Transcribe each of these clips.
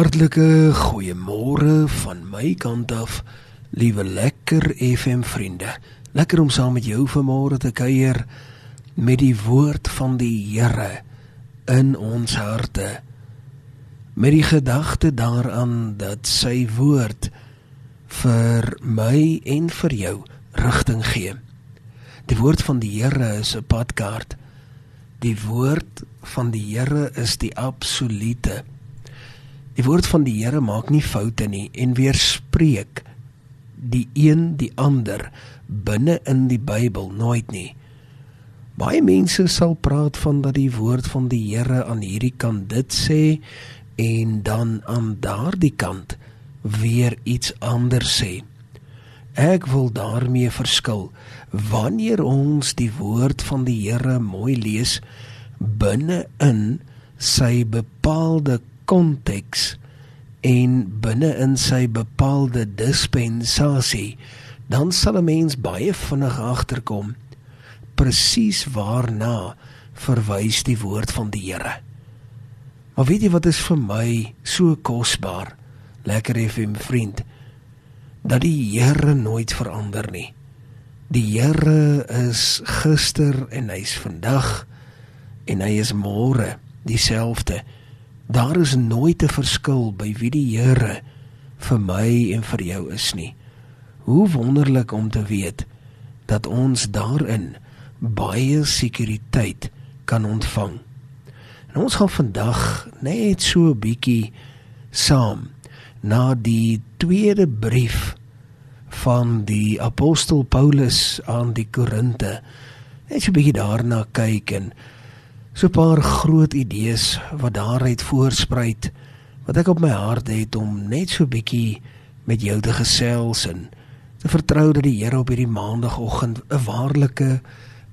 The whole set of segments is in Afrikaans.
Hartlike goeiemôre van my kant af, liewe lekker FM vriende. Lekker om saam met jou vanmôre te kuier met die woord van die Here in ons harte. Met die gedagte daaraan dat sy woord vir my en vir jou rigting gee. Die woord van die Here is 'n padkaart. Die woord van die Here is die absolute Die woord van die Here maak nie foute nie en weerspreek die een die ander binne in die Bybel nooit nie. Baie mense sal praat van dat die woord van die Here aan hierdie kant dit sê en dan aan daardie kant weer iets anders sê. Ek wil daarmee verskil. Wanneer ons die woord van die Here mooi lees binne in sy bepaalde konteks en binne in sy bepaalde dispensasie, dan sal 'n mens baie vinnig agterkom presies waarna verwys die woord van die Here. Maar weet jy wat is vir my so kosbaar? Lekker FM vriend, dat die Here nooit verander nie. Die Here is gister en hy's vandag en hy is môre dieselfde. Daar is nooit 'n verskil by wie die Here vir my en vir jou is nie. Hoe wonderlik om te weet dat ons daarin baie sekuriteit kan ontvang. En ons gaan vandag net so 'n bietjie saam na die tweede brief van die apostel Paulus aan die Korinte. Net so 'n bietjie daarna kyk en so 'n paar groot idees wat daaruit voorspruit wat ek op my hart het om net so bietjie met jou te gesels en te vertrou dat die Here op hierdie maandagooggend 'n waarlike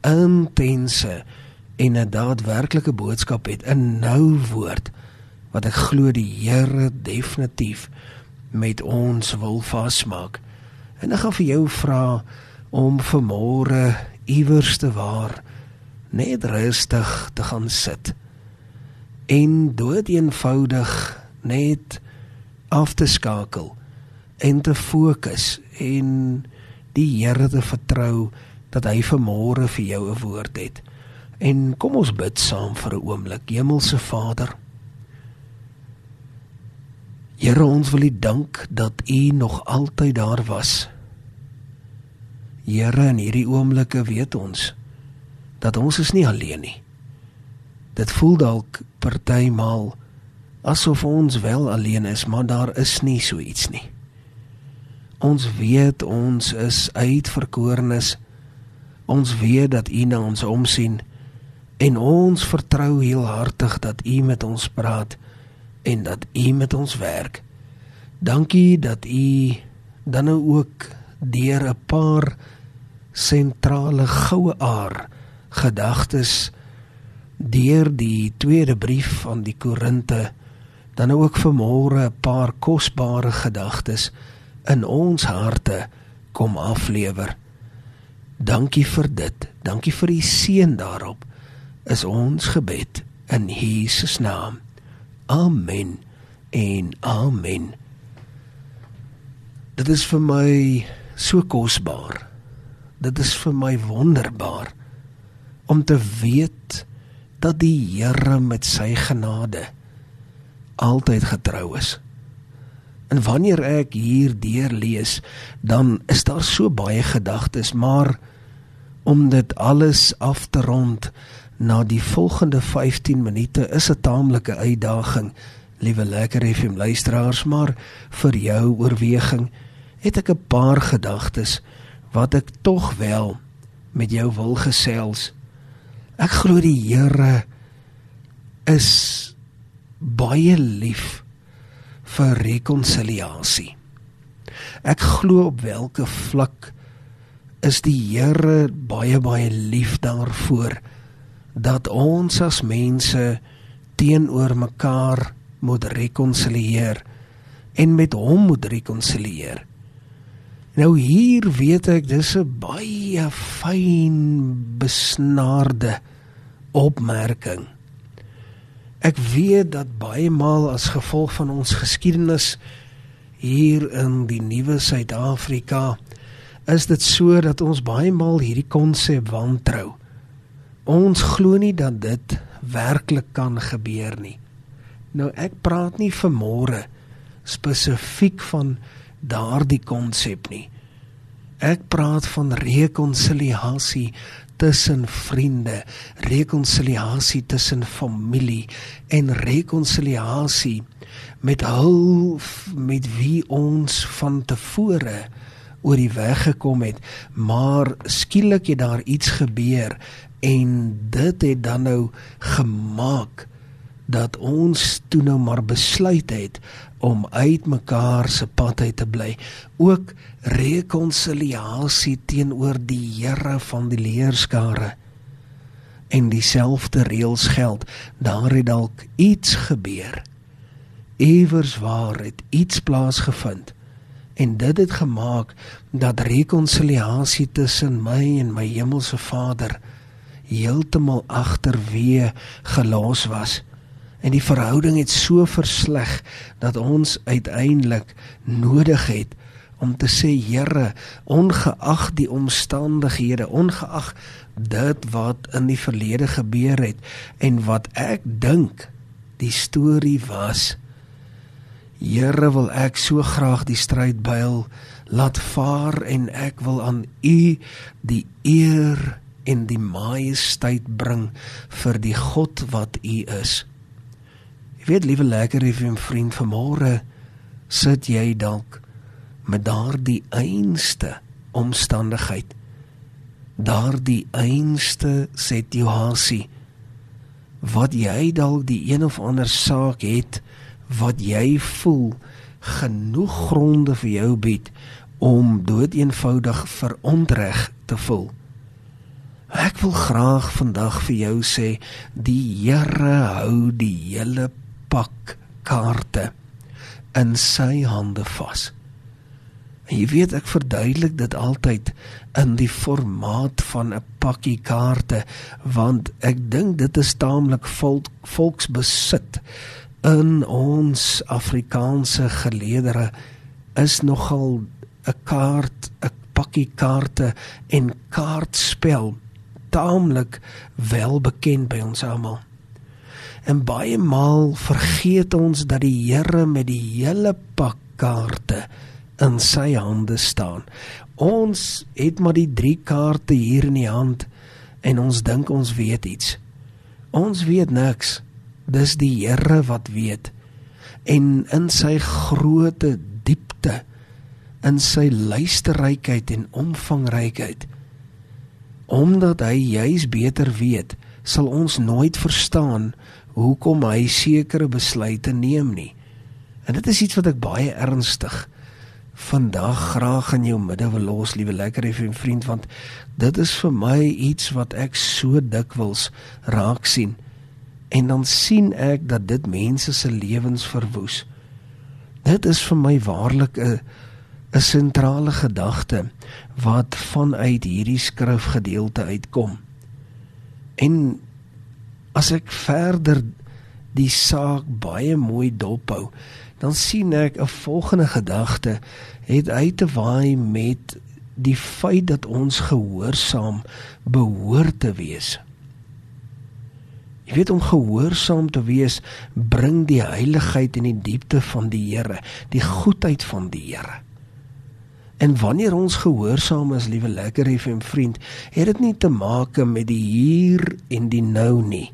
intense en 'n daadwerklike boodskap het 'n nou woord wat ek glo die Here definitief met ons wil vasmaak. En ek gaan vir jou vra om vanmôre iewers te waar net rustig te gaan sit en dood eenvoudig net af te skakel en te fokus en die Here te vertrou dat hy vanmôre vir jou 'n woord het. En kom ons bid saam vir 'n oomblik. Hemelse Vader, Here, ons wil U dank dat U nog altyd daar was. Here, in hierdie oomblikke weet ons dat ons is nie alleen nie. Dit voel dalk partymal asof ons wel alleen is, maar daar is nie so iets nie. Ons weet ons is uitverkorenes. Ons weet dat U na ons omsien en ons vertrou heel hartig dat U met ons praat en dat U met ons werk. Dankie dat U dan nou ook deur 'n paar sentrale goue aar gedagtes deur die tweede brief van die Korinte dan ook vanmôre 'n paar kosbare gedagtes in ons harte kom aflewer. Dankie vir dit. Dankie vir die seën daarop. Is ons gebed in Jesus naam. Amen. En amen. Dit is vir my so kosbaar. Dit is vir my wonderbaar om te weet dat die Here met sy genade altyd getrou is. En wanneer ek hier deur lees, dan is daar so baie gedagtes, maar om dit alles af te rond na die volgende 15 minute is 'n taamlike uitdaging, liewe lekker FM luisteraars, maar vir jou oorweging het ek 'n paar gedagtes wat ek tog wel met jou wil gesels. Ek glo die Here is baie lief vir rekonsiliasie. Ek glo op watter vlak is die Here baie baie lief daarvoor dat ons as mense teenoor mekaar moet rekonsilieer en met hom moet rekonsilieer. Nou hier weet ek dis 'n baie fyn besnaarde opmerking. Ek weet dat baie maal as gevolg van ons geskiedenis hier in die nuwe Suid-Afrika is dit so dat ons baie maal hierdie konsep wantrou. Ons glo nie dat dit werklik kan gebeur nie. Nou ek praat nie vir môre spesifiek van daardie konsep nie. Ek praat van rekonsiliasie tussen vriende, rekonsiliasie tussen familie en rekonsiliasie met hul met wie ons van tevore oor die weg gekom het, maar skielik het daar iets gebeur en dit het dan nou gemaak dat ons toe nou maar besluit het om uit mekaar se pad uit te bly. Ook rekonsiliasie teenoor die Here van die leerskare. En dieselfde reëls geld. Daar het dalk iets gebeur. Iewers waar het iets plaasgevind. En dit het gemaak dat rekonsiliasie tussen my en my hemelse Vader heeltemal agterweë gelos was en die verhouding het so versleg dat ons uiteindelik nodig het om te sê Here ongeag die omstandighede ongeag dit wat in die verlede gebeur het en wat ek dink die storie was Here wil ek so graag die strydbuil laat vaar en ek wil aan u die eer en die majesteit bring vir die God wat u is weet liewe lekker 'n vriend vanmôre sit jy dalk met daardie einste omstandigheid. Daardie einste situasie wat jy dalk die een of ander saak het wat jy voel genoeg gronde vir jou bied om doeteenvoudig verontreg te voel. Ek wil graag vandag vir jou sê die Here hou die hele pak kaarte in sy hande vas. En jy weet ek verduidelik dit altyd in die formaat van 'n pakkie kaarte want ek dink dit is taamlik volk, volksbesit in ons Afrikaanse geleedere is nogal 'n kaart 'n pakkie kaarte en kaartspel taamlik wel bekend by ons almal. En baie maal vergeet ons dat die Here met die hele pak kaarte in sy hande staan. Ons het maar die drie kaarte hier in die hand en ons dink ons weet iets. Ons weet niks. Dis die Here wat weet. En in sy groote diepte, in sy luisterrykheid en omvangrykheid, omdat hy juis beter weet, sal ons nooit verstaan hoekom hy sekere besluite neem nie. En dit is iets wat ek baie ernstig vandag graag in jou midde wil los, liewe lekker effe vriend, want dit is vir my iets wat ek so dikwels raak sien. En dan sien ek dat dit mense se lewens verwoes. Dit is vir my waarlik 'n 'n sentrale gedagte wat vanuit hierdie skrifgedeelte uitkom. En as ek verder die saak baie mooi dophou, dan sien ek 'n volgende gedagte het uit te waai met die feit dat ons gehoorsaam behoort te wees. Jy weet om gehoorsaam te wees bring die heiligheid en die diepte van die Here, die goedheid van die Here. En wanneer ons gehoorsaam is, liewe lekker FM vriend, het dit nie te maak met die hier en die nou nie.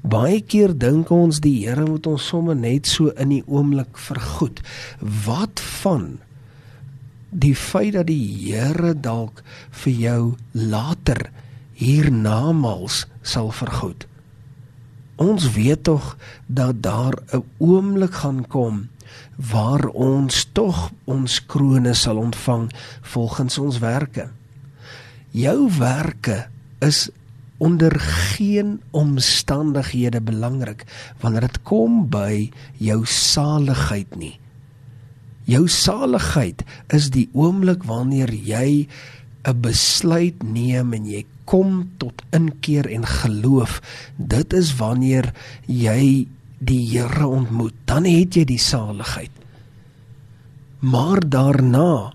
Baie keer dink ons die Here moet ons sommer net so in die oomblik vergoed. Wat van die feit dat die Here dalk vir jou later hiernamaals sal vergoed? Ons weet tog dat daar 'n oomblik gaan kom waar ons tog ons krone sal ontvang volgens ons werke. Jou werke is onder geen omstandighede belangrik wanneer dit kom by jou saligheid nie. Jou saligheid is die oomblik wanneer jy 'n besluit neem en jy kom tot inkeer en geloof, dit is wanneer jy die Here ontmoet, dan het jy die saligheid. Maar daarna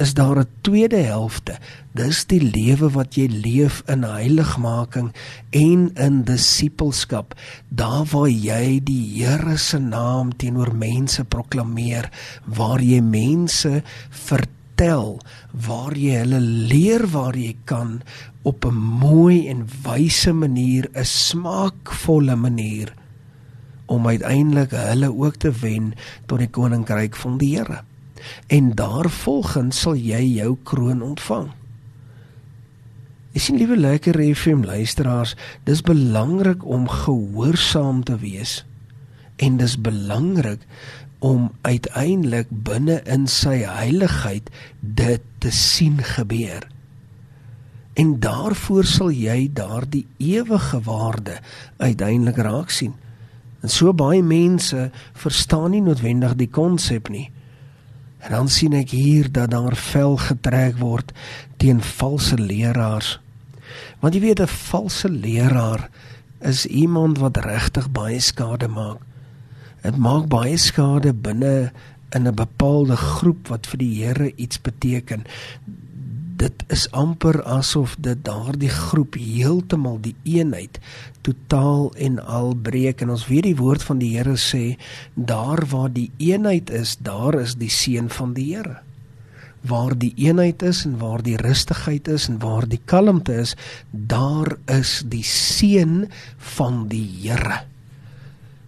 is daar 'n tweede helfte. Dis die lewe wat jy leef in heiligmaking en in disippelskap, daar waar jy die Here se naam teenoor mense proklameer, waar jy mense vertel, waar jy hulle leer waar jy kan op 'n mooi en wyse manier, 'n smaakvolle manier om uiteindelik hulle ook te wen tot die koninkryk van die Here en daarvolgens sal jy jou kroon ontvang. Ek sien liewe lekker FM luisteraars, dis belangrik om gehoorsaam te wees en dis belangrik om uiteindelik binne in sy heiligheid dit te sien gebeur. En daarvoor sal jy daardie ewige waarde uiteindelik raak sien. En so baie mense verstaan nie noodwendig die konsep nie. En dan sien ek hier dat daar vel getrek word teen valse leraars. Want jy weet 'n valse leraar is iemand wat regtig baie skade maak. Dit maak baie skade binne in 'n bepaalde groep wat vir die Here iets beteken dit is amper asof dit daardie groep heeltemal die eenheid totaal en al breek. En ons weet die woord van die Here sê daar waar die eenheid is daar is die seën van die Here. Waar die eenheid is en waar die rustigheid is en waar die kalmte is daar is die seën van die Here.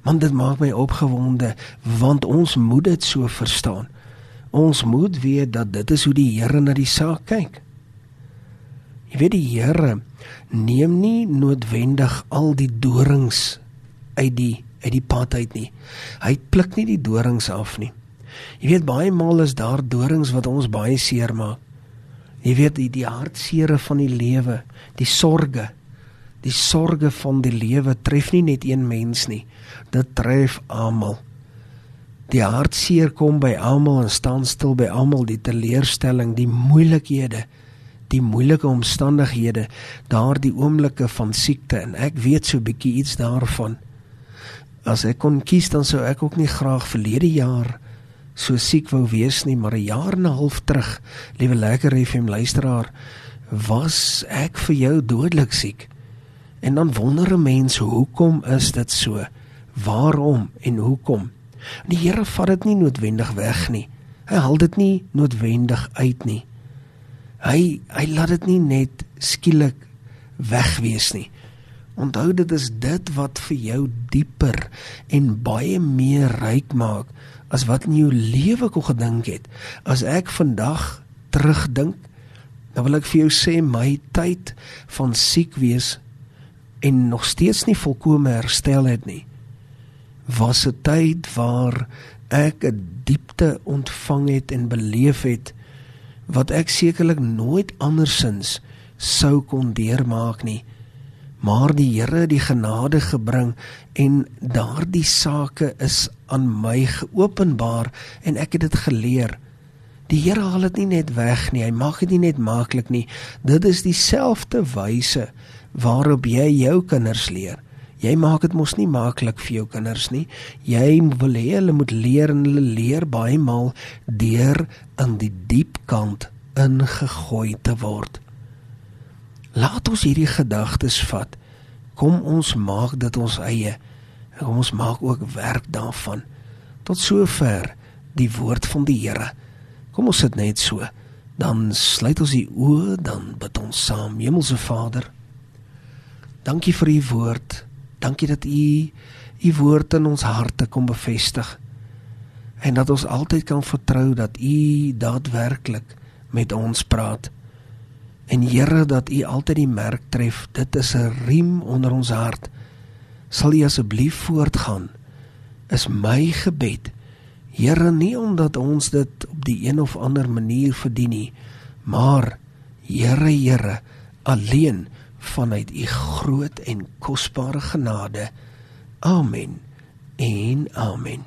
Want dit maak my opgewonde want ons moet dit so verstaan Ons moet weet dat dit is hoe die Here na die saak kyk. Jy weet die Here neem nie noodwendig al die dorings uit die uit die pad uit nie. Hy pluk nie die dorings af nie. Jy weet baie maal is daar dorings wat ons baie seer maak. Jy weet die die hartseere van die lewe, die sorges, die sorges van die lewe tref nie net een mens nie. Dit tref almal. Die hartseer kom by almal en staan stil by almal, die teleurstelling, die moeilikhede, die moeilike omstandighede, daardie oomblikke van siekte en ek weet so bietjie iets daarvan. As ek kon kies dan sou ek ook nie graag verlede jaar so siek wou wees nie, maar 'n jaar en 'n half terug, liewe lekker FM luisteraar, was ek vir jou dodelik siek. En dan wonder 'n mens hoekom is dit so? Waarom en hoekom? Die Here vat dit nie noodwendig weg nie. Hy haal dit nie noodwendig uit nie. Hy hy laat dit nie net skielik wegwees nie. Onthou dit is dit wat vir jou dieper en baie meer ryk maak as wat in jou lewe kon gedink het. As ek vandag terugdink, dan wil ek vir jou sê my tyd van siek wees en nog steeds nie volkome herstel het nie was 'n tyd waar ek 'n diepte ontvang het en beleef het wat ek sekerlik nooit andersins sou kon deurmaak nie. Maar die Here het die genade gebring en daardie sake is aan my geopenbaar en ek het dit geleer. Die Here haal dit nie net weg nie hy maak dit nie net maklik nie. Dit is dieselfde wyse waarop jy jou kinders leer Jy maak dit mos nie maklik vir jou kinders nie. Jy wil hê hulle moet leer en hulle leer baie maal deur in die diep kant ingegooi te word. Laat ons hierdie gedagtes vat. Kom ons maak dit ons eie. Kom ons maak ook werk daarvan. Tot sover die woord van die Here. Kom ons sit net so. Dan sluit ons die oë, dan bid ons saam. Hemelse Vader, dankie vir u woord. Dankie dat U U woord in ons harte kom bevestig. En dat ons altyd kan vertrou dat U daadwerklik met ons praat. En Here dat U altyd die merk tref. Dit is 'n riem onder ons hart. Sal U asseblief voortgaan. Is my gebed. Here nie omdat ons dit op die een of ander manier verdien nie, maar Here Here alleen vanuit u groot en kosbare genade. Amen. En amen.